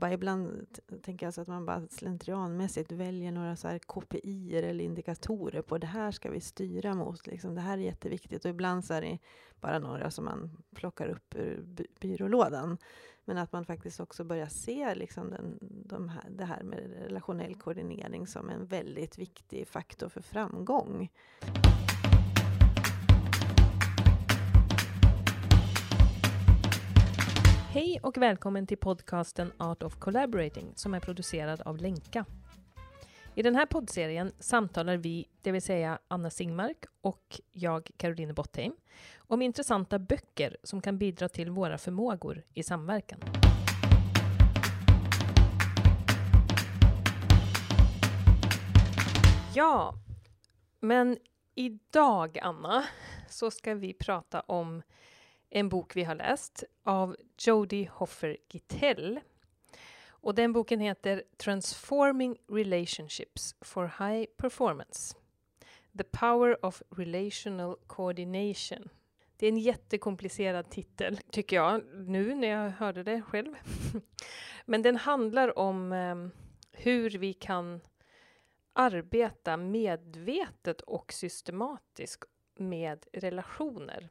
bara ibland tänker jag så att man bara slentrianmässigt väljer några så här KPI eller indikatorer på det här ska vi styra mot. Liksom, det här är jätteviktigt. Och ibland så är det bara några som man plockar upp ur by byrålådan. Men att man faktiskt också börjar se liksom den, de här, det här med relationell koordinering som en väldigt viktig faktor för framgång. Hej och välkommen till podcasten Art of Collaborating som är producerad av Lenka. I den här poddserien samtalar vi, det vill säga Anna Singmark och jag, Caroline Bottheim, om intressanta böcker som kan bidra till våra förmågor i samverkan. Ja, men idag, Anna, så ska vi prata om en bok vi har läst av Jodie Hoffer Gittell. Och den boken heter Transforming Relationships for High Performance. The Power of Relational Coordination. Det är en jättekomplicerad titel, tycker jag, nu när jag hörde det själv. Men den handlar om eh, hur vi kan arbeta medvetet och systematiskt med relationer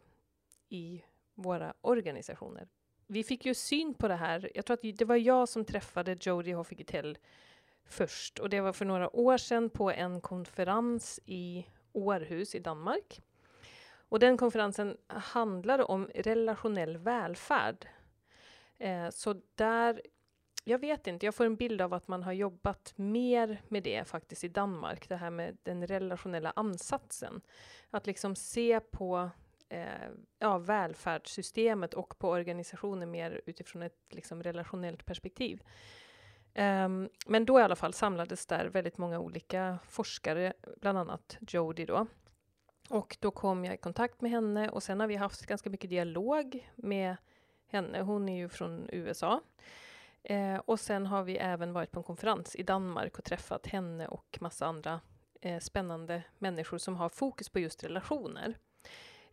i våra organisationer. Vi fick ju syn på det här. Jag tror att det var jag som träffade Jodie Hoffigetell först och det var för några år sedan på en konferens i Århus i Danmark. Och den konferensen handlade om relationell välfärd. Eh, så där, jag vet inte, jag får en bild av att man har jobbat mer med det faktiskt i Danmark, det här med den relationella ansatsen. Att liksom se på eh, ja, välfärdssystemet och på organisationen mer utifrån ett liksom, relationellt perspektiv. Um, men då i alla fall samlades där väldigt många olika forskare, bland annat Jodie då. Och då kom jag i kontakt med henne och sen har vi haft ganska mycket dialog med henne. Hon är ju från USA. Eh, och sen har vi även varit på en konferens i Danmark och träffat henne och massa andra eh, spännande människor som har fokus på just relationer.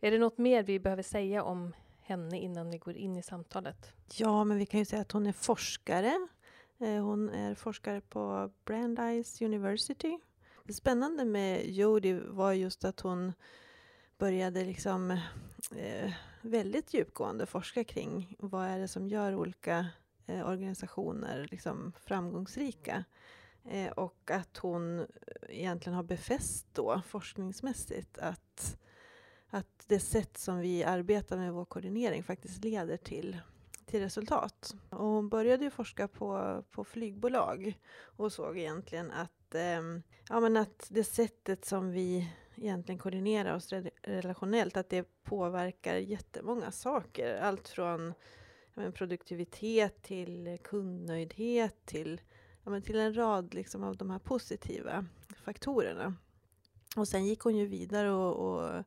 Är det något mer vi behöver säga om henne innan vi går in i samtalet? Ja, men vi kan ju säga att hon är forskare. Eh, hon är forskare på Brandeis University. Det spännande med Jodie var just att hon började liksom eh, väldigt djupgående forska kring vad är det som gör olika eh, organisationer liksom framgångsrika. Eh, och att hon egentligen har befäst då forskningsmässigt att att det sätt som vi arbetar med vår koordinering faktiskt leder till, till resultat. Och hon började ju forska på, på flygbolag och såg egentligen att, eh, ja, men att det sättet som vi egentligen koordinerar oss relationellt, att det påverkar jättemånga saker. Allt från ja, produktivitet till kundnöjdhet till, ja, till en rad liksom, av de här positiva faktorerna. Och sen gick hon ju vidare och, och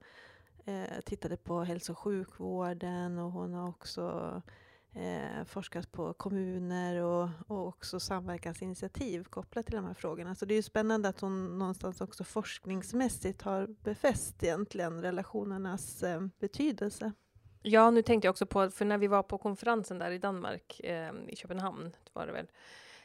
eh, tittade på hälso och sjukvården och hon har också eh, forskat på kommuner och, och också samverkansinitiativ kopplat till de här frågorna. Så det är ju spännande att hon någonstans också forskningsmässigt har befäst egentligen relationernas eh, betydelse. Ja, nu tänkte jag också på, för när vi var på konferensen där i Danmark, eh, i Köpenhamn var det väl,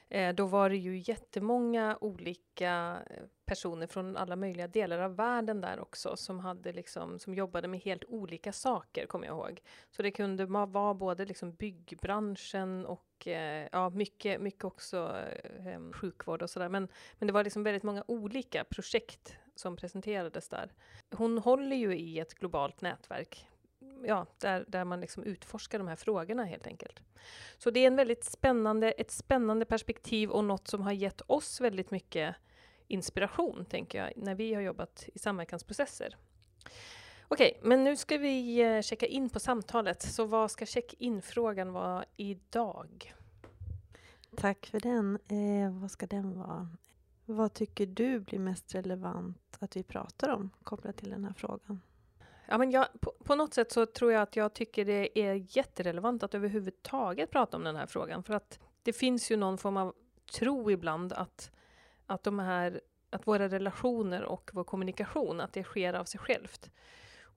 Eh, då var det ju jättemånga olika eh, personer från alla möjliga delar av världen där också som, hade liksom, som jobbade med helt olika saker, kommer jag ihåg. Så det kunde vara både liksom byggbranschen och eh, ja, mycket, mycket också eh, sjukvård och sådär. Men, men det var liksom väldigt många olika projekt som presenterades där. Hon håller ju i ett globalt nätverk ja, där, där man liksom utforskar de här frågorna helt enkelt. Så det är en väldigt spännande, ett spännande perspektiv och något som har gett oss väldigt mycket inspiration, tänker jag, när vi har jobbat i samverkansprocesser. Okej, men nu ska vi eh, checka in på samtalet. Så vad ska check-in-frågan vara idag? Tack för den. Eh, vad ska den vara? Vad tycker du blir mest relevant att vi pratar om kopplat till den här frågan? Ja, men jag, på, på, något sätt så tror jag att jag tycker det är jätterelevant att överhuvudtaget prata om den här frågan. För att det finns ju någon form av tro ibland att, att, de här, att våra relationer och vår kommunikation, att det sker av sig självt.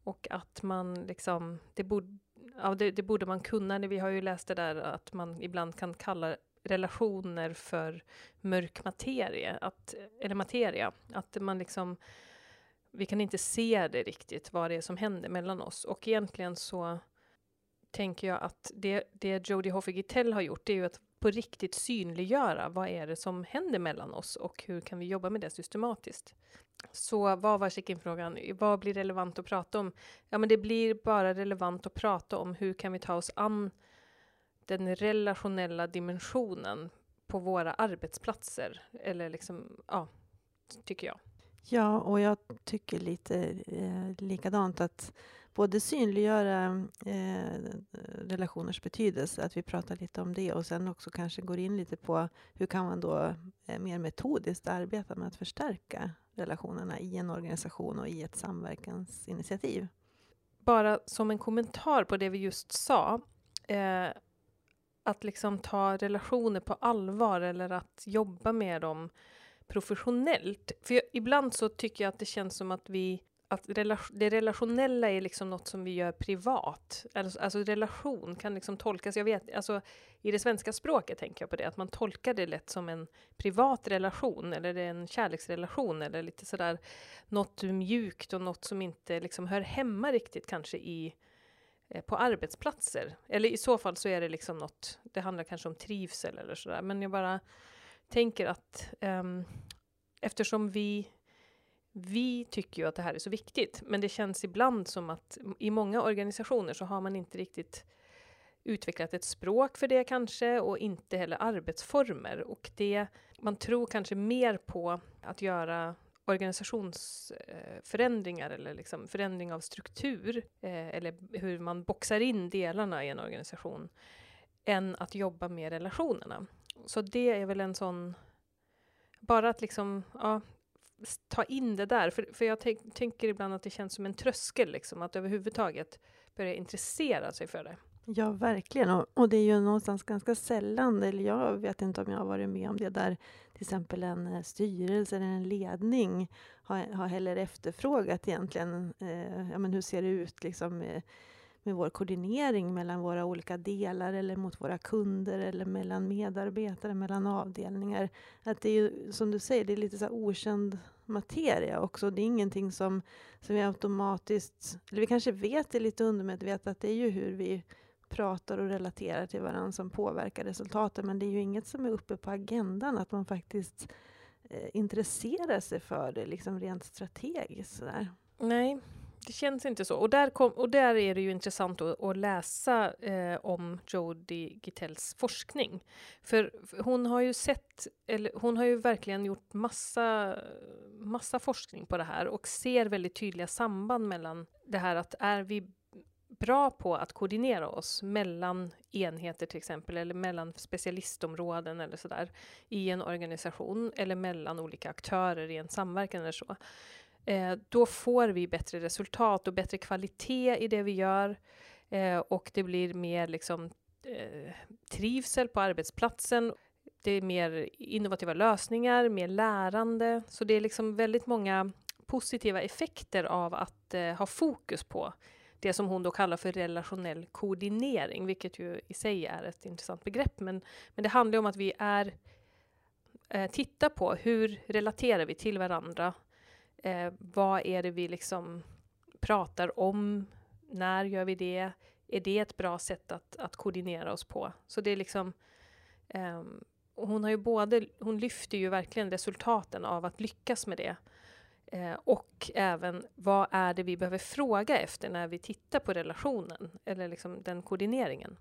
Och att man liksom, det borde, ja, det, det borde man kunna. Vi har ju läst det där att man ibland kan kalla relationer för mörk materia, att, eller materia. Att man liksom, vi kan inte se det riktigt, vad det är som händer mellan oss. Och egentligen så tänker jag att det, det Jodie Hoffe Gittell har gjort, det är ju att på riktigt synliggöra vad är det som händer mellan oss och hur kan vi jobba med det systematiskt. Så vad var check-in-frågan? Vad blir relevant att prata om? Ja, men det blir bara relevant att prata om hur kan vi ta oss an den relationella dimensionen på våra arbetsplatser? Eller liksom, ja, tycker jag. Ja, och jag tycker lite eh, likadant att både synliggöra eh, relationers betydelse, att vi pratar lite om det och sen också kanske går in lite på hur kan man då eh, mer metodiskt arbeta med att förstärka relationerna i en organisation och i ett samverkansinitiativ. Bara som en kommentar på det vi just sa, eh, att liksom ta relationer på allvar eller att jobba med dem professionellt. För jag, ibland så tycker jag att det känns som att vi att det relationella är liksom något som vi gör privat. Alltså, alltså, relation kan liksom tolkas, jag vet, alltså i det svenska språket tänker jag på det, att man tolkar det lätt som en privat relation eller en kärleksrelation eller lite sådär något mjukt och något som inte liksom hör hemma riktigt kanske i eh, på arbetsplatser. Eller i så fall så är det liksom något, det handlar kanske om trivsel eller sådär, men jag bara tänker att um, eftersom vi vi tycker ju att det här är så viktigt, men det känns ibland som att i många organisationer så har man inte riktigt utvecklat ett språk för det kanske och inte heller arbetsformer. Och det, man tror kanske mer på att göra organisationsförändringar eller liksom förändring av struktur eh, eller hur man boxar in delarna i en organisation än att jobba med relationerna. Så det är väl en sån bara att liksom, ja, ta in det där. För, för jag tänk, tänker ibland att det känns som en tröskel, liksom, att överhuvudtaget börja intressera sig för det. Ja, verkligen. Och, och, det är ju någonstans ganska sällan, eller jag vet inte om jag har varit med om det, där till exempel en eh, styrelse eller en ledning har, har heller efterfrågat egentligen, eh, ja men hur ser det ut liksom eh, med vår koordinering mellan våra olika delar eller mot våra kunder eller mellan medarbetare, mellan avdelningar. Att det är ju, som du säger, det är lite så okänd materia också. Det är ingenting som, som vi automatiskt, eller vi kanske vet det lite undermedvetet, att det är ju hur vi pratar och relaterar till varandra som påverkar resultaten. Men det är ju inget som är uppe på agendan, att man faktiskt eh, intresserar sig för det liksom rent strategiskt. Sådär. Nej, det känns inte så. Och där, kom, och där är det ju intressant att, att läsa eh, om Jodie Gitells forskning. För hon har ju sett, eller hon har ju verkligen gjort massa, massa forskning på det här och ser väldigt tydliga samband mellan det här att är vi bra på att koordinera oss mellan enheter till exempel, eller mellan specialistområden eller sådär i en organisation, eller mellan olika aktörer i en samverkan eller så eh, då får vi bättre resultat och bättre kvalitet i det vi gör. Eh, och det blir mer liksom, eh, trivsel på arbetsplatsen. Det är mer innovativa lösningar, mer lärande. Så det är liksom väldigt många positiva effekter av att eh, ha fokus på det som hon då kallar för relationell koordinering, vilket ju i sig är ett intressant begrepp. Men, men det handlar om att vi är eh, titta på hur relaterar vi till varandra Eh, vad är det vi liksom pratar om? När gör vi det? Är det ett bra sätt att, att koordinera oss på? Så det är liksom eh, hon har ju både, hon lyfter ju verkligen resultaten av att lyckas med det. Eh, och även vad är det vi behöver fråga efter när vi tittar på relationen eller liksom den koordineringen.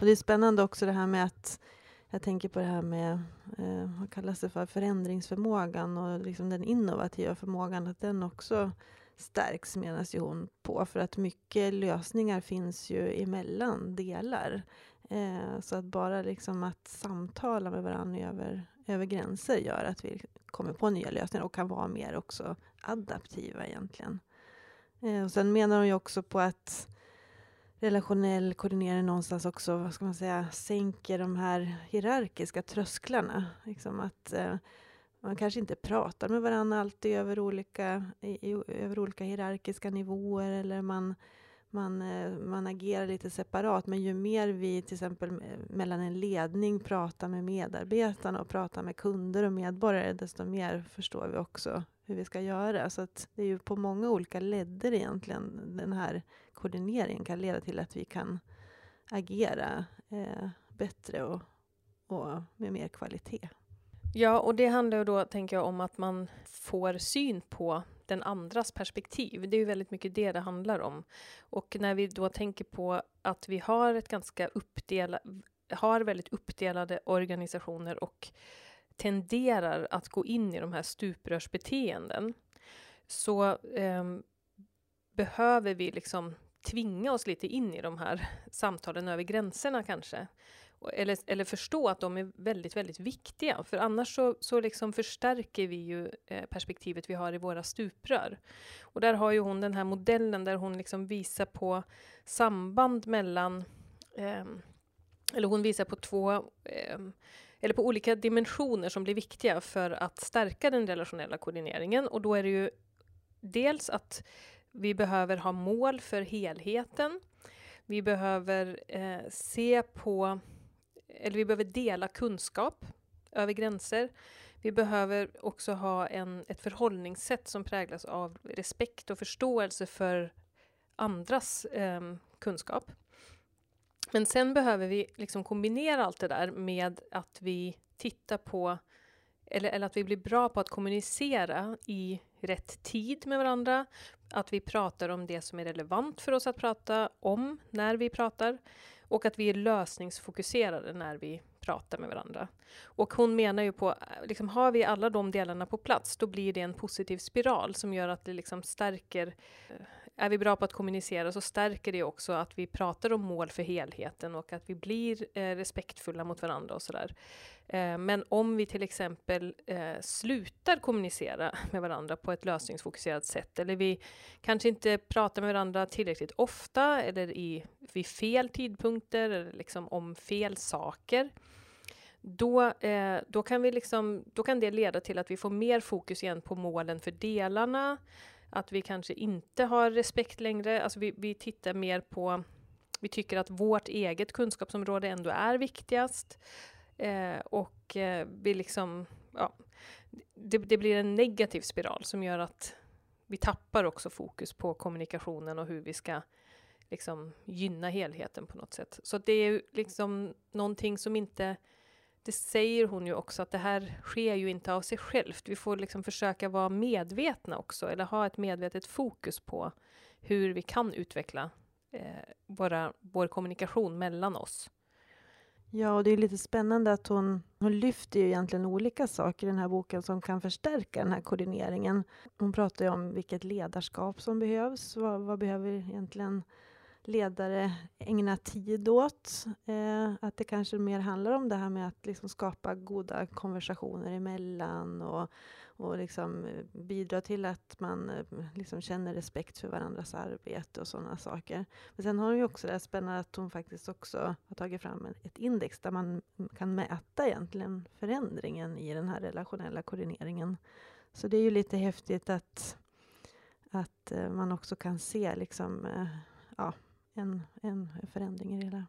Och det är spännande också det här med att jag tänker på det här med, eh, vad kallas det för, förändringsförmågan och liksom den innovativa förmågan, att den också stärks menas ju hon på. För att mycket lösningar finns ju emellan delar. Eh, så att bara liksom att samtala med varandra över, över gränser gör att vi kommer på nya lösningar och kan vara mer också adaptiva egentligen. Eh, och sen menar hon ju också på att relationell koordinering någonstans också, vad ska man säga, sänker de här hierarkiska trösklarna. Liksom att eh, man kanske inte pratar med varandra alltid över olika, i, över olika hierarkiska nivåer eller man, man, eh, man agerar lite separat. Men ju mer vi till exempel eh, mellan en ledning pratar med medarbetarna och pratar med kunder och medborgare, desto mer förstår vi också hur vi ska göra. Så att det är ju på många olika ledder egentligen den här koordineringen kan leda till att vi kan agera eh, bättre och, och med mer kvalitet. Ja, och det handlar ju då, tänker jag, om att man får syn på den andras perspektiv. Det är ju väldigt mycket det det handlar om. Och när vi då tänker på att vi har ett ganska uppdelat, har väldigt uppdelade organisationer och tenderar att gå in i de här stuprörsbeteenden så eh, behöver vi liksom tvinga oss lite in i de här samtalen över gränserna kanske. Eller, eller förstå att de är väldigt, väldigt viktiga. För annars så, så liksom förstärker vi ju eh, perspektivet vi har i våra stuprör. Och där har ju hon den här modellen där hon liksom visar på samband mellan eh, eller hon visar på två eh, eller på olika dimensioner som blir viktiga för att stärka den relationella koordineringen. Och då är det ju dels att vi behöver ha mål för helheten. Vi behöver eh, se på, eller vi behöver dela kunskap över gränser. Vi behöver också ha en, ett förhållningssätt som präglas av respekt och förståelse för andras eh, kunskap. Men sen behöver vi liksom kombinera allt det där med att vi tittar på, eller, eller att vi blir bra på att kommunicera i rätt tid med varandra, att vi pratar om det som är relevant för oss att prata om när vi pratar och att vi är lösningsfokuserade när vi pratar med varandra. Och hon menar ju på, liksom, har vi alla de delarna på plats, då blir det en positiv spiral som gör att det liksom stärker eh, är vi bra på att kommunicera så stärker det också att vi pratar om mål för helheten och att vi blir eh, respektfulla mot varandra och sådär. Eh, men om vi till exempel eh, slutar kommunicera med varandra på ett lösningsfokuserat sätt eller vi kanske inte pratar med varandra tillräckligt ofta eller i, vid fel tidpunkter eller liksom om fel saker då, eh, då, kan vi liksom, då kan det leda till att vi får mer fokus igen på målen för delarna, att vi kanske inte har respekt längre. Alltså vi, vi tittar mer på, vi tycker att vårt eget kunskapsområde ändå är viktigast. Eh, och eh, vi liksom, ja, det, det, blir en negativ spiral som gör att vi tappar också fokus på kommunikationen och hur vi ska liksom gynna helheten på något sätt. Så det är liksom någonting som inte det säger hon ju också att det här sker ju inte av sig självt. Vi får liksom försöka vara medvetna också, eller ha ett medvetet fokus på hur vi kan utveckla eh, våra, vår kommunikation mellan oss. Ja, och det är lite spännande att hon, hon lyfter ju egentligen olika saker i den här boken som kan förstärka den här koordineringen. Hon pratar ju om vilket ledarskap som behövs. Vad, vad behöver egentligen ledare ägna tid åt. Eh, att det kanske mer handlar om det här med att liksom skapa goda konversationer emellan och, och liksom eh, bidra till att man eh, liksom känner respekt för varandras arbete och sådana saker. Men sen har hon ju också det här spännande att hon faktiskt också har tagit fram ett index där man kan mäta egentligen förändringen i den här relationella koordineringen. Så det är ju lite häftigt att, att eh, man också kan se liksom, ja, en, en förändring i det hela.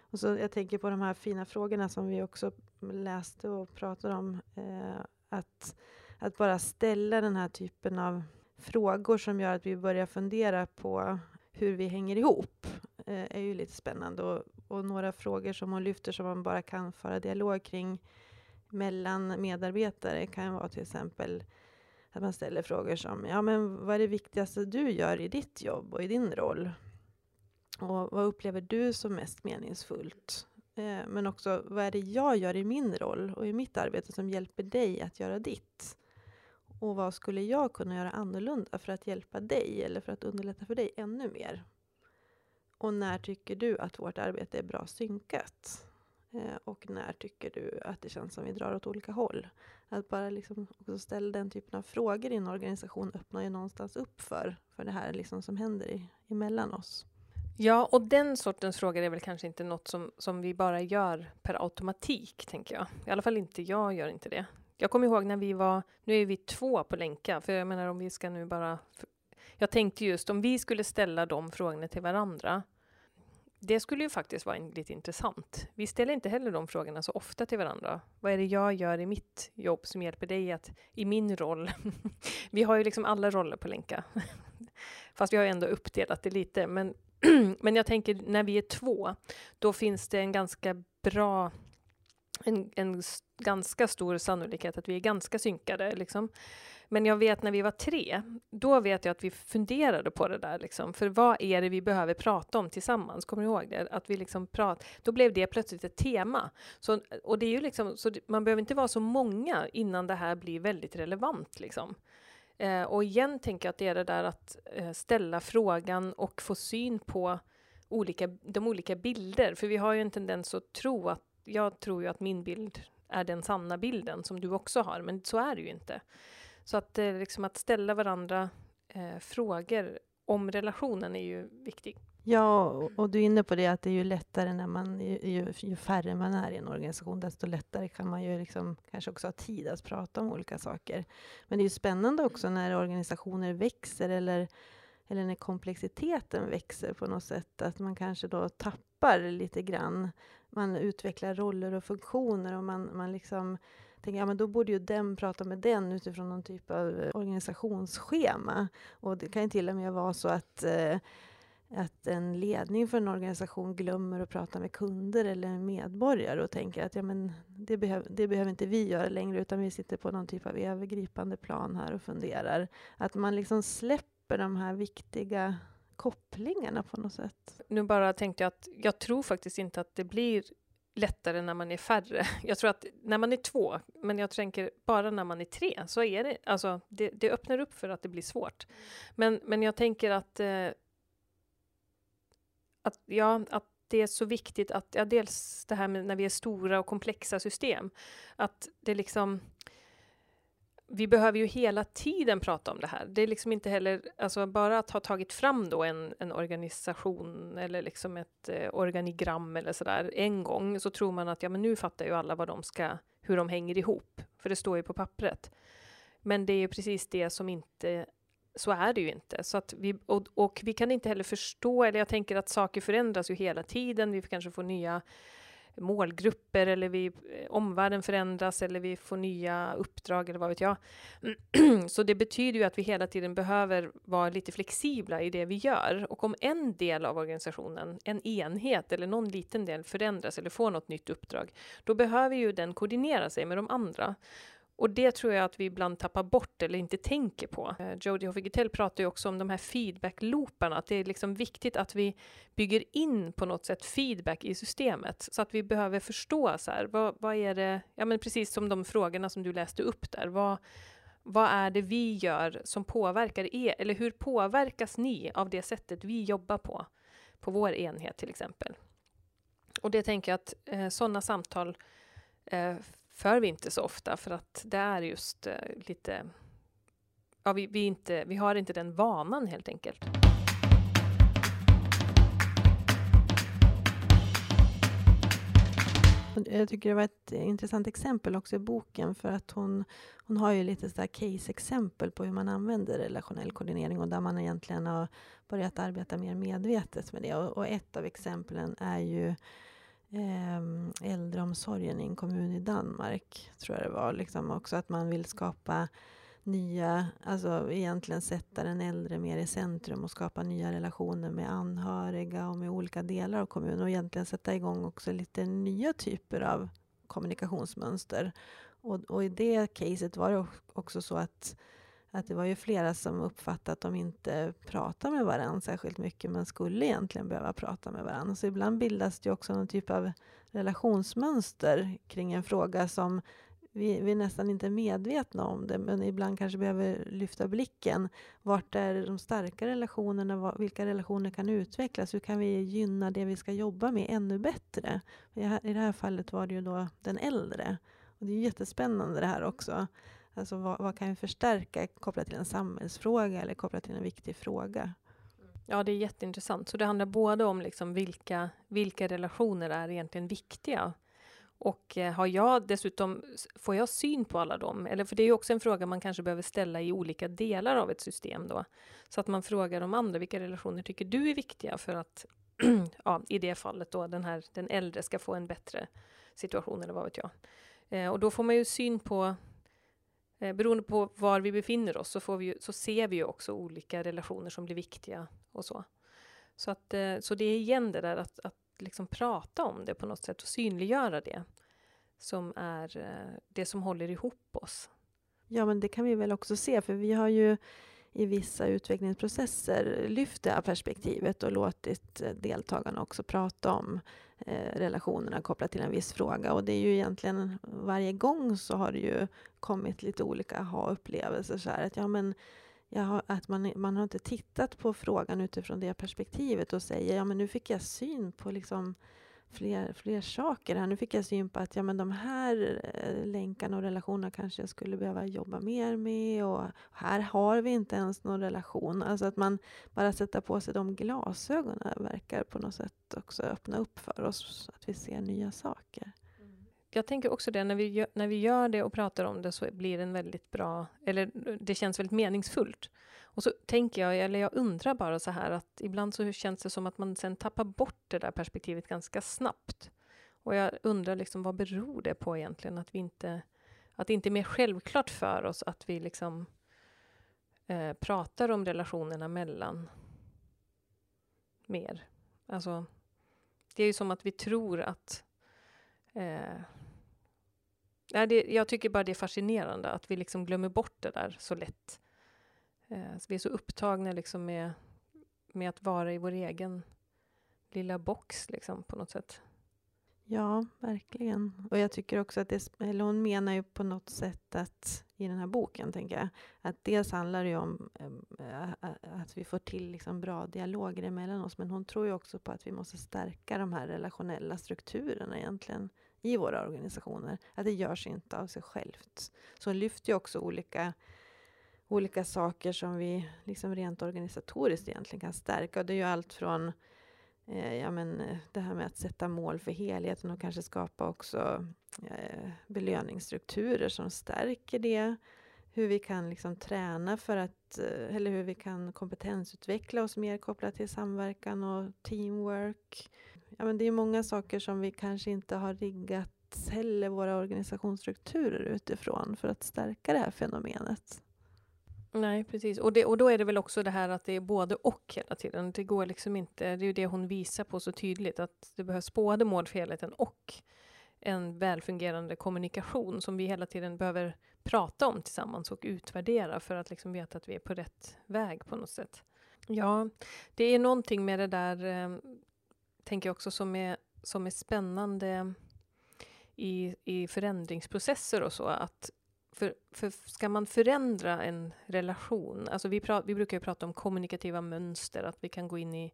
Och så jag tänker på de här fina frågorna som vi också läste och pratade om. Eh, att, att bara ställa den här typen av frågor som gör att vi börjar fundera på hur vi hänger ihop eh, är ju lite spännande. Och, och, några frågor som hon lyfter som man bara kan föra dialog kring mellan medarbetare kan vara till exempel att man ställer frågor som ja, men vad är det viktigaste du gör i ditt jobb och i din roll? Och vad upplever du som mest meningsfullt? Eh, men också, vad är det jag gör i min roll och i mitt arbete som hjälper dig att göra ditt? Och vad skulle jag kunna göra annorlunda för att hjälpa dig eller för att underlätta för dig ännu mer? Och när tycker du att vårt arbete är bra synkat? Eh, och när tycker du att det känns som vi drar åt olika håll? Att bara liksom också ställa den typen av frågor i en organisation öppnar ju någonstans upp för, för det här liksom som händer i, emellan oss. Ja, och den sortens frågor är väl kanske inte något som, som vi bara gör per automatik, tänker jag. I alla fall inte jag gör inte det. Jag kommer ihåg när vi var, nu är vi två på länka, för jag menar om vi ska nu bara Jag tänkte just om vi skulle ställa de frågorna till varandra, det skulle ju faktiskt vara lite intressant. Vi ställer inte heller de frågorna så ofta till varandra. Vad är det jag gör i mitt jobb som hjälper dig att, i min roll? vi har ju liksom alla roller på Länka, Fast vi har ju ändå uppdelat det lite. Men, men jag tänker när vi är två, då finns det en ganska bra en, en ganska stor sannolikhet att vi är ganska synkade. Liksom. Men jag vet när vi var tre, då vet jag att vi funderade på det där. Liksom. För vad är det vi behöver prata om tillsammans? Kommer du ihåg det? Att vi liksom prat, då blev det plötsligt ett tema. Så, och det är ju liksom, så man behöver inte vara så många innan det här blir väldigt relevant. Liksom. Eh, och igen tänker jag att det är det där att eh, ställa frågan och få syn på olika, de olika bilder. För vi har ju en tendens att tro att, jag tror ju att min bild är den sanna bilden som du också har, men så är det ju inte. Så att, eh, liksom att ställa varandra eh, frågor om relationen är ju viktig. Ja, och du är inne på det att det är ju lättare när man, ju, ju färre man är i en organisation, desto lättare kan man ju liksom kanske också ha tid att prata om olika saker. Men det är ju spännande också när organisationer växer eller, eller när komplexiteten växer på något sätt, att man kanske då tappar lite grann. Man utvecklar roller och funktioner och man, man liksom tänker ja, men då borde ju den prata med den utifrån någon typ av organisationsschema. Och det kan ju till och med vara så att eh, att en ledning för en organisation glömmer att prata med kunder eller medborgare och tänker att ja, men det, behöv, det behöver inte vi göra längre utan vi sitter på någon typ av övergripande plan här och funderar. Att man liksom släpper de här viktiga kopplingarna på något sätt. Nu bara tänkte jag att jag tror faktiskt inte att det blir lättare när man är färre. Jag tror att när man är två, men jag tänker bara när man är tre, så är det, alltså det, det öppnar upp för att det blir svårt. Men, men jag tänker att, eh, att, ja, att det är så viktigt att, ja, dels det här med när vi är stora och komplexa system, att det liksom vi behöver ju hela tiden prata om det här. Det är liksom inte heller, alltså bara att ha tagit fram då en, en organisation eller liksom ett eh, organigram eller sådär en gång, så tror man att ja, men nu fattar ju alla vad de ska, hur de hänger ihop, för det står ju på pappret. Men det är ju precis det som inte, så är det ju inte. Så att vi, och, och vi kan inte heller förstå, eller jag tänker att saker förändras ju hela tiden, vi kanske får nya målgrupper eller vi, eh, omvärlden förändras eller vi får nya uppdrag eller vad vet jag. Så det betyder ju att vi hela tiden behöver vara lite flexibla i det vi gör. Och om en del av organisationen, en enhet eller någon liten del förändras eller får något nytt uppdrag, då behöver ju den koordinera sig med de andra. Och det tror jag att vi ibland tappar bort eller inte tänker på. Eh, Jodie Hoffigetell pratar ju också om de här feedback-looparna, att det är liksom viktigt att vi bygger in på något sätt feedback i systemet, så att vi behöver förstå så här, vad, vad är det, ja men precis som de frågorna som du läste upp där, vad, vad är det vi gör som påverkar er, eller hur påverkas ni av det sättet vi jobbar på, på vår enhet till exempel? Och det tänker jag att eh, sådana samtal eh, för vi inte så ofta för att det är just eh, lite... Ja, vi, vi, inte, vi har inte den vanan helt enkelt. Jag tycker det var ett intressant exempel också i boken för att hon, hon har ju lite case-exempel på hur man använder relationell koordinering och där man egentligen har börjat arbeta mer medvetet med det. Och, och ett av exemplen är ju eh, äldreomsorgen i en kommun i Danmark, tror jag det var. Liksom också att man vill skapa nya, alltså egentligen sätta den äldre mer i centrum och skapa nya relationer med anhöriga och med olika delar av kommunen och egentligen sätta igång också lite nya typer av kommunikationsmönster. Och, och i det caset var det också så att att det var ju flera som uppfattade att de inte pratar med varandra särskilt mycket men skulle egentligen behöva prata med varandra. Så ibland bildas det också någon typ av relationsmönster kring en fråga som vi, vi nästan inte är medvetna om det men ibland kanske behöver lyfta blicken. Vart är de starka relationerna? Vilka relationer kan utvecklas? Hur kan vi gynna det vi ska jobba med ännu bättre? I det här fallet var det ju då den äldre. Och det är jättespännande det här också. Alltså vad, vad, kan vi förstärka kopplat till en samhällsfråga eller kopplat till en viktig fråga? Ja, det är jätteintressant. Så det handlar både om liksom vilka, vilka relationer är egentligen viktiga Och eh, har jag dessutom, får jag syn på alla dem? Eller för det är ju också en fråga man kanske behöver ställa i olika delar av ett system då. Så att man frågar de andra, vilka relationer tycker du är viktiga för att, ja, i det fallet då, den här, den äldre ska få en bättre situation eller vad vet jag. Eh, och då får man ju syn på Eh, beroende på var vi befinner oss så, får vi, så ser vi ju också olika relationer som blir viktiga och så. Så, att, eh, så det är igen det där att, att liksom prata om det på något sätt och synliggöra det som är eh, det som håller ihop oss. Ja, men det kan vi väl också se, för vi har ju i vissa utvecklingsprocesser lyft det här perspektivet och låtit eh, deltagarna också prata om eh, relationerna kopplat till en viss fråga. Och det är ju egentligen varje gång så har det ju kommit lite olika ha-upplevelser. Så här, att ja, men har, att man, man har inte tittat på frågan utifrån det perspektivet och säger ja men nu fick jag syn på liksom fler, fler saker här. Nu fick jag syn på att ja, men de här eh, länkarna och relationerna kanske jag skulle behöva jobba mer med och här har vi inte ens någon relation. Alltså att man bara sätter på sig de glasögonen verkar på något sätt också öppna upp för oss så att vi ser nya saker. Mm. Jag tänker också det, när vi, gör, när vi gör det och pratar om det så blir det en väldigt bra, eller det känns väldigt meningsfullt. Och så tänker jag, eller jag undrar bara så här att ibland så känns det som att man sen tappar bort det där perspektivet ganska snabbt. Och jag undrar liksom vad beror det på egentligen att vi inte, att det inte är mer självklart för oss att vi liksom eh, pratar om relationerna mellan mer. Alltså, det är ju som att vi tror att eh, det, jag tycker bara det är fascinerande att vi liksom glömmer bort det där så lätt. Eh, så vi är så upptagna liksom med, med att vara i vår egen lilla box liksom, på något sätt. Ja, verkligen. Och jag tycker också att det, eller hon menar ju på något sätt att i den här boken, tänker jag, att dels handlar det ju om äh, att vi får till liksom bra dialoger emellan oss, men hon tror ju också på att vi måste stärka de här relationella strukturerna egentligen i våra organisationer. Att det görs inte av sig självt. Så hon lyfter ju också olika olika saker som vi liksom rent organisatoriskt egentligen kan stärka. Och det är ju allt från eh, ja, men, eh, det här med att sätta mål för helheten och kanske skapa också eh, belöningsstrukturer som stärker det. Hur vi kan liksom träna för att, eh, eller hur vi kan kompetensutveckla oss mer kopplat till samverkan och teamwork. Ja, men det är många saker som vi kanske inte har riggat heller våra organisationsstrukturer utifrån för att stärka det här fenomenet. Nej, precis. Och, det, och då är det väl också det här att det är både och hela tiden. Det går liksom inte, det är ju det hon visar på så tydligt, att det behövs både mål för helheten och en välfungerande kommunikation som vi hela tiden behöver prata om tillsammans och utvärdera för att liksom veta att vi är på rätt väg på något sätt. Ja, det är någonting med det där, eh, tänker jag också, som är, som är spännande i, i förändringsprocesser och så, att för, för ska man förändra en relation, alltså vi, pra, vi brukar ju prata om kommunikativa mönster, att vi kan gå in i,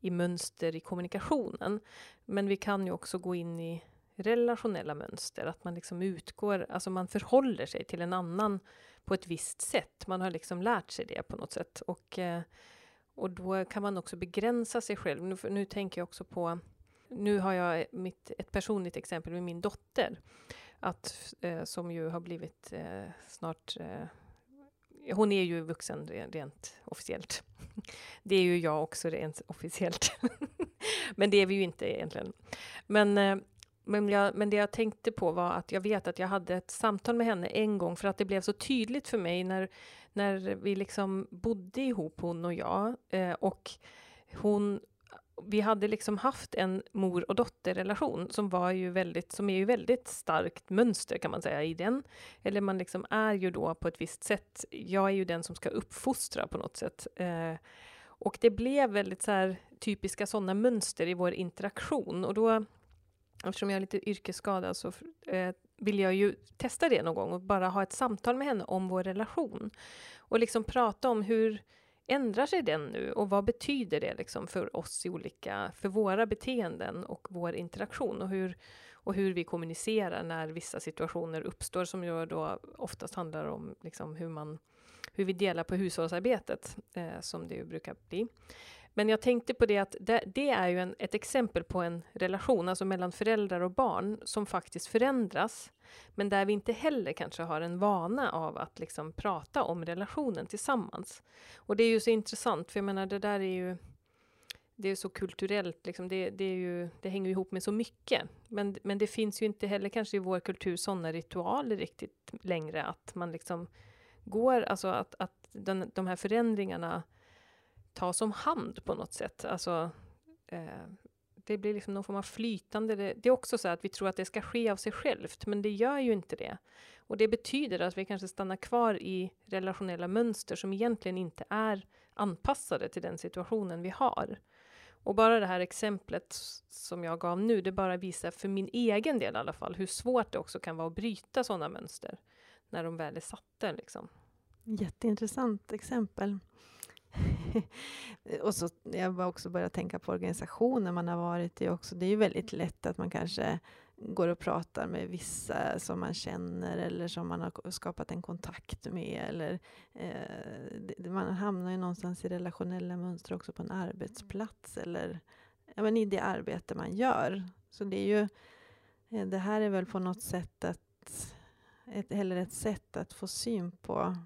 i mönster i kommunikationen. Men vi kan ju också gå in i relationella mönster, att man liksom utgår, alltså man förhåller sig till en annan på ett visst sätt. Man har liksom lärt sig det på något sätt. Och, eh, och då kan man också begränsa sig själv. Nu, nu tänker jag också på, nu har jag mitt, ett personligt exempel med min dotter att, eh, som ju har blivit eh, snart eh, hon är ju vuxen rent officiellt. Det är ju jag också rent officiellt. men det är vi ju inte egentligen. Men, eh, men, jag, men det jag tänkte på var att jag vet att jag hade ett samtal med henne en gång för att det blev så tydligt för mig när, när vi liksom bodde ihop, hon och jag. Eh, och hon vi hade liksom haft en mor och dotterrelation som var ju väldigt, som är ju väldigt starkt mönster kan man säga i den. Eller man liksom är ju då på ett visst sätt, jag är ju den som ska uppfostra på något sätt. Eh, och det blev väldigt så här, typiska sådana mönster i vår interaktion och då, eftersom jag är lite yrkesskadad så eh, vill jag ju testa det någon gång och bara ha ett samtal med henne om vår relation. Och liksom prata om hur ändrar sig den nu och vad betyder det liksom för oss i olika, för våra beteenden och vår interaktion och hur, och hur vi kommunicerar när vissa situationer uppstår som ju då oftast handlar om liksom hur, man, hur vi delar på hushållsarbetet, eh, som det ju brukar bli. Men jag tänkte på det att det, det är ju en, ett exempel på en relation, alltså mellan föräldrar och barn, som faktiskt förändras. Men där vi inte heller kanske har en vana av att liksom prata om relationen tillsammans. Och det är ju så intressant, för jag menar det där är ju det är så kulturellt, liksom. det, det, är ju, det hänger ihop med så mycket. Men, men det finns ju inte heller kanske i vår kultur sådana ritualer riktigt längre, att man liksom går, alltså att, att den, de här förändringarna tas om hand på något sätt. Alltså, eh, det blir liksom någon form av flytande. Det, det, är också så att vi tror att det ska ske av sig självt, men det gör ju inte det. Och det betyder att vi kanske stannar kvar i relationella mönster som egentligen inte är anpassade till den situationen vi har. Och bara det här exemplet som jag gav nu, det bara visar för min egen del i alla fall hur svårt det också kan vara att bryta sådana mönster när de väl är satta. Liksom. Jätteintressant exempel. och så jag har också börjat tänka på organisationer man har varit i också. Det är ju väldigt lätt att man kanske går och pratar med vissa som man känner eller som man har skapat en kontakt med. Eller, eh, man hamnar ju någonstans i relationella mönster också på en arbetsplats eller ja, men i det arbete man gör. Så det är ju, eh, det här är väl på något sätt att, ett, eller ett sätt att få syn på,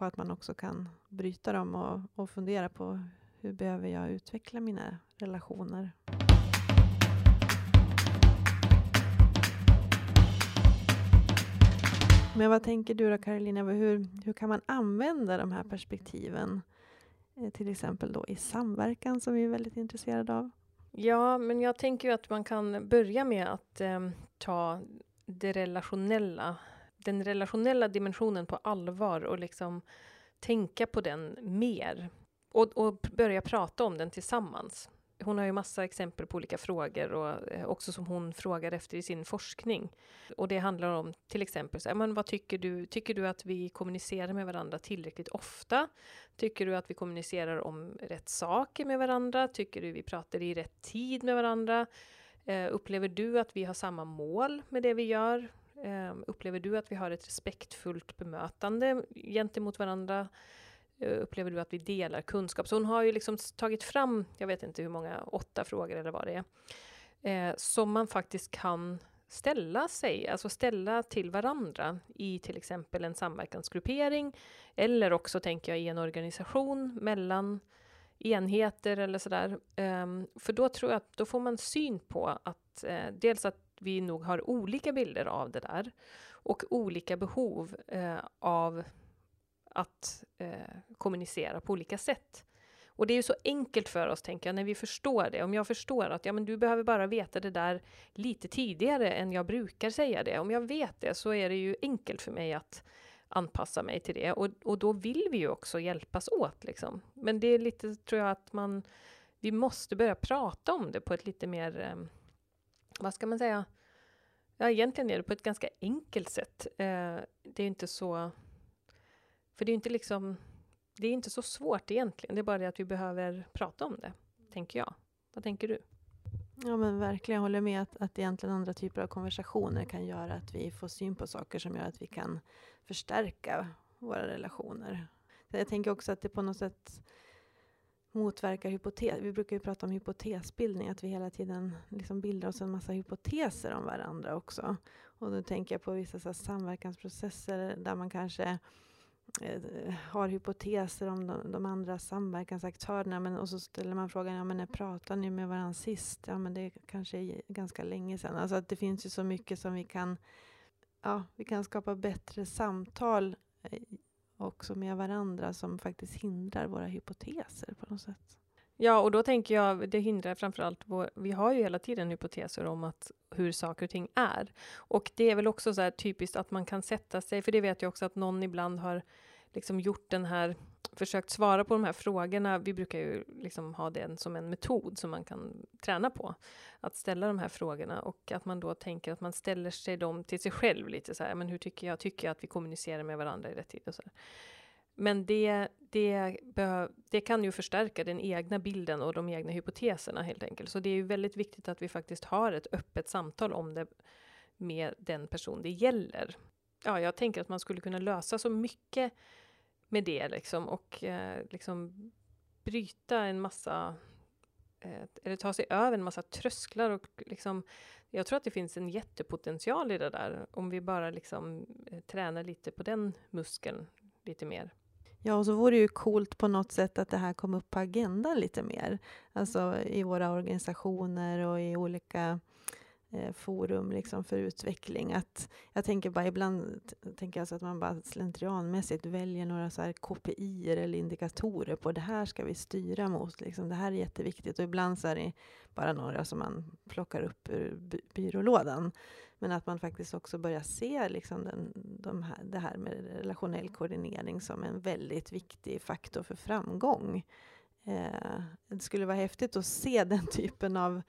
på att man också kan bryta dem och, och fundera på hur behöver jag utveckla mina relationer. Men vad tänker du då Karolina, hur, hur kan man använda de här perspektiven? Eh, till exempel då i samverkan som vi är väldigt intresserade av. Ja, men jag tänker ju att man kan börja med att eh, ta det relationella, den relationella dimensionen på allvar och liksom tänka på den mer. Och, och börja prata om den tillsammans hon har ju massa exempel på olika frågor och eh, också som hon frågar efter i sin forskning. Och det handlar om till exempel, så här, men vad tycker du? Tycker du att vi kommunicerar med varandra tillräckligt ofta? Tycker du att vi kommunicerar om rätt saker med varandra? Tycker du vi pratar i rätt tid med varandra? Eh, upplever du att vi har samma mål med det vi gör? Ehm, upplever du att vi har ett respektfullt bemötande gentemot varandra? Eh, upplever du att vi delar kunskap? Så hon har ju liksom tagit fram, jag vet inte hur många, åtta frågor eller vad det är, eh, som man faktiskt kan ställa sig, alltså ställa till varandra i till exempel en samverkansgruppering eller också tänker jag i en organisation mellan enheter eller sådär. Um, för då tror jag att då får man syn på att eh, dels att vi nog har olika bilder av det där och olika behov eh, av att eh, kommunicera på olika sätt. Och det är ju så enkelt för oss, tänker jag, när vi förstår det. Om jag förstår att ja, men du behöver bara veta det där lite tidigare än jag brukar säga det. Om jag vet det så är det ju enkelt för mig att anpassa mig till det. Och, och då vill vi ju också hjälpas åt. Liksom. Men det är lite, tror jag, att man... Vi måste börja prata om det på ett lite mer... Eh, vad ska man säga? Ja, egentligen är det på ett ganska enkelt sätt. Eh, det är inte så för det är inte liksom, det är inte så svårt egentligen. Det är bara det att vi behöver prata om det, tänker jag. Vad tänker du? Ja men verkligen, jag håller med att, att egentligen andra typer av konversationer kan göra att vi får syn på saker som gör att vi kan förstärka våra relationer. Jag tänker också att det på något sätt motverkar hypotes. Vi brukar ju prata om hypotesbildning, att vi hela tiden liksom bildar oss en massa hypoteser om varandra också. Och då tänker jag på vissa så samverkansprocesser där man kanske Eh, har hypoteser om de, de, andra samverkansaktörerna. Men, och så ställer man frågan, ja men när pratade ni med varandra sist? Ja men det kanske är ganska länge sedan. Alltså att det finns ju så mycket som vi kan, ja vi kan skapa bättre samtal eh, också med varandra som faktiskt hindrar våra hypoteser på något sätt. Ja, och då tänker jag, det hindrar framförallt, vår, vi har ju hela tiden hypoteser om att hur saker och ting är. Och det är väl också så här typiskt att man kan sätta sig, för det vet jag också att någon ibland har liksom gjort den här, försökt svara på de här frågorna. Vi brukar ju liksom ha den som en metod som man kan träna på. Att ställa de här frågorna och att man då tänker att man ställer sig dem till sig själv lite så här, men hur tycker jag, tycker jag att vi kommunicerar med varandra i rätt tid och så här. Men det, det, det kan ju förstärka den egna bilden och de egna hypoteserna helt enkelt. Så det är ju väldigt viktigt att vi faktiskt har ett öppet samtal om det med den person det gäller. Ja, jag tänker att man skulle kunna lösa så mycket med det liksom och eh, liksom bryta en massa, eh, eller ta sig över en massa trösklar och liksom jag tror att det finns en jättepotential i det där, om vi bara liksom eh, tränar lite på den muskeln lite mer. Ja, och så vore det ju coolt på något sätt att det här kom upp på agendan lite mer. Alltså i våra organisationer och i olika eh, Eh, forum liksom för utveckling. Att jag tänker bara ibland tänker jag så att man bara slentrianmässigt väljer några så här KPI eller indikatorer på det här ska vi styra mot. Liksom. Det här är jätteviktigt och ibland så är det bara några som man plockar upp ur by byrålådan. Men att man faktiskt också börjar se liksom den, de här, det här med relationell koordinering som en väldigt viktig faktor för framgång. Eh, det skulle vara häftigt att se den typen av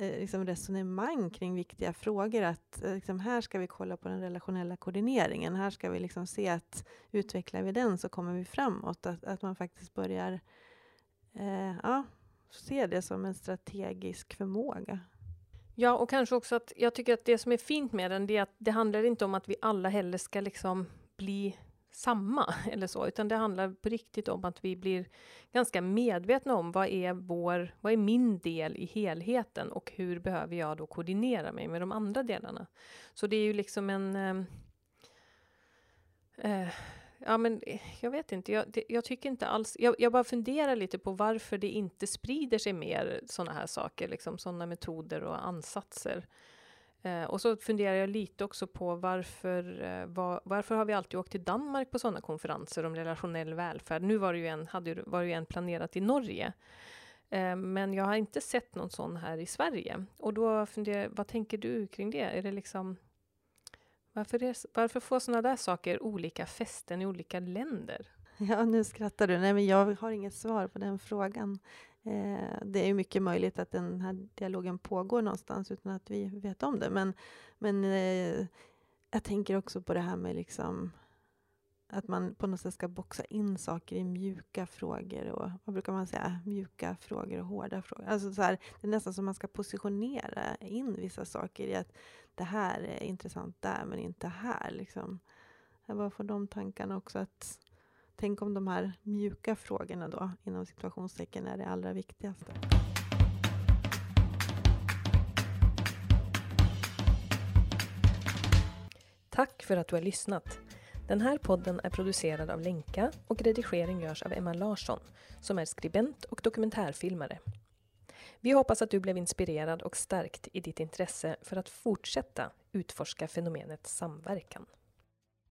Eh, liksom resonemang kring viktiga frågor. Att eh, liksom, här ska vi kolla på den relationella koordineringen. Här ska vi liksom se att utvecklar vi den så kommer vi framåt. Att, att man faktiskt börjar eh, ja, se det som en strategisk förmåga. Ja, och kanske också att jag tycker att det som är fint med den, det är att det handlar inte om att vi alla heller ska liksom bli samma eller så, utan det handlar på riktigt om att vi blir ganska medvetna om vad är vår, vad är min del i helheten och hur behöver jag då koordinera mig med de andra delarna? Så det är ju liksom en eh, eh, Ja, men eh, jag vet inte. Jag, det, jag tycker inte alls... Jag, jag, bara funderar lite på varför det inte sprider sig mer sådana här saker, liksom sådana metoder och ansatser. Eh, och så funderar jag lite också på varför, eh, var, varför har vi alltid åkt till Danmark på sådana konferenser om relationell välfärd? Nu var det ju en, hade, var det ju en planerat i Norge. Eh, men jag har inte sett någon sån här i Sverige. Och då funderar jag, vad tänker du kring det? Är det liksom varför, är, varför får sådana där saker olika fästen i olika länder? Ja, nu skrattar du. Nej, men jag har inget svar på den frågan. Eh, det är mycket möjligt att den här dialogen pågår någonstans utan att vi vet om det. Men, men eh, jag tänker också på det här med liksom att man på något sätt ska boxa in saker i mjuka frågor och vad brukar man säga? Mjuka frågor och hårda frågor. Alltså så här, det är nästan som man ska positionera in vissa saker i att det här är intressant där men inte här. Liksom. Eh, jag bara får de tankarna också att tänk om de här mjuka frågorna då inom situationstecken är det allra viktigaste. Tack för att du har lyssnat. Den här podden är producerad av Lenka och redigering görs av Emma Larsson som är skribent och dokumentärfilmare. Vi hoppas att du blev inspirerad och stärkt i ditt intresse för att fortsätta utforska fenomenet samverkan.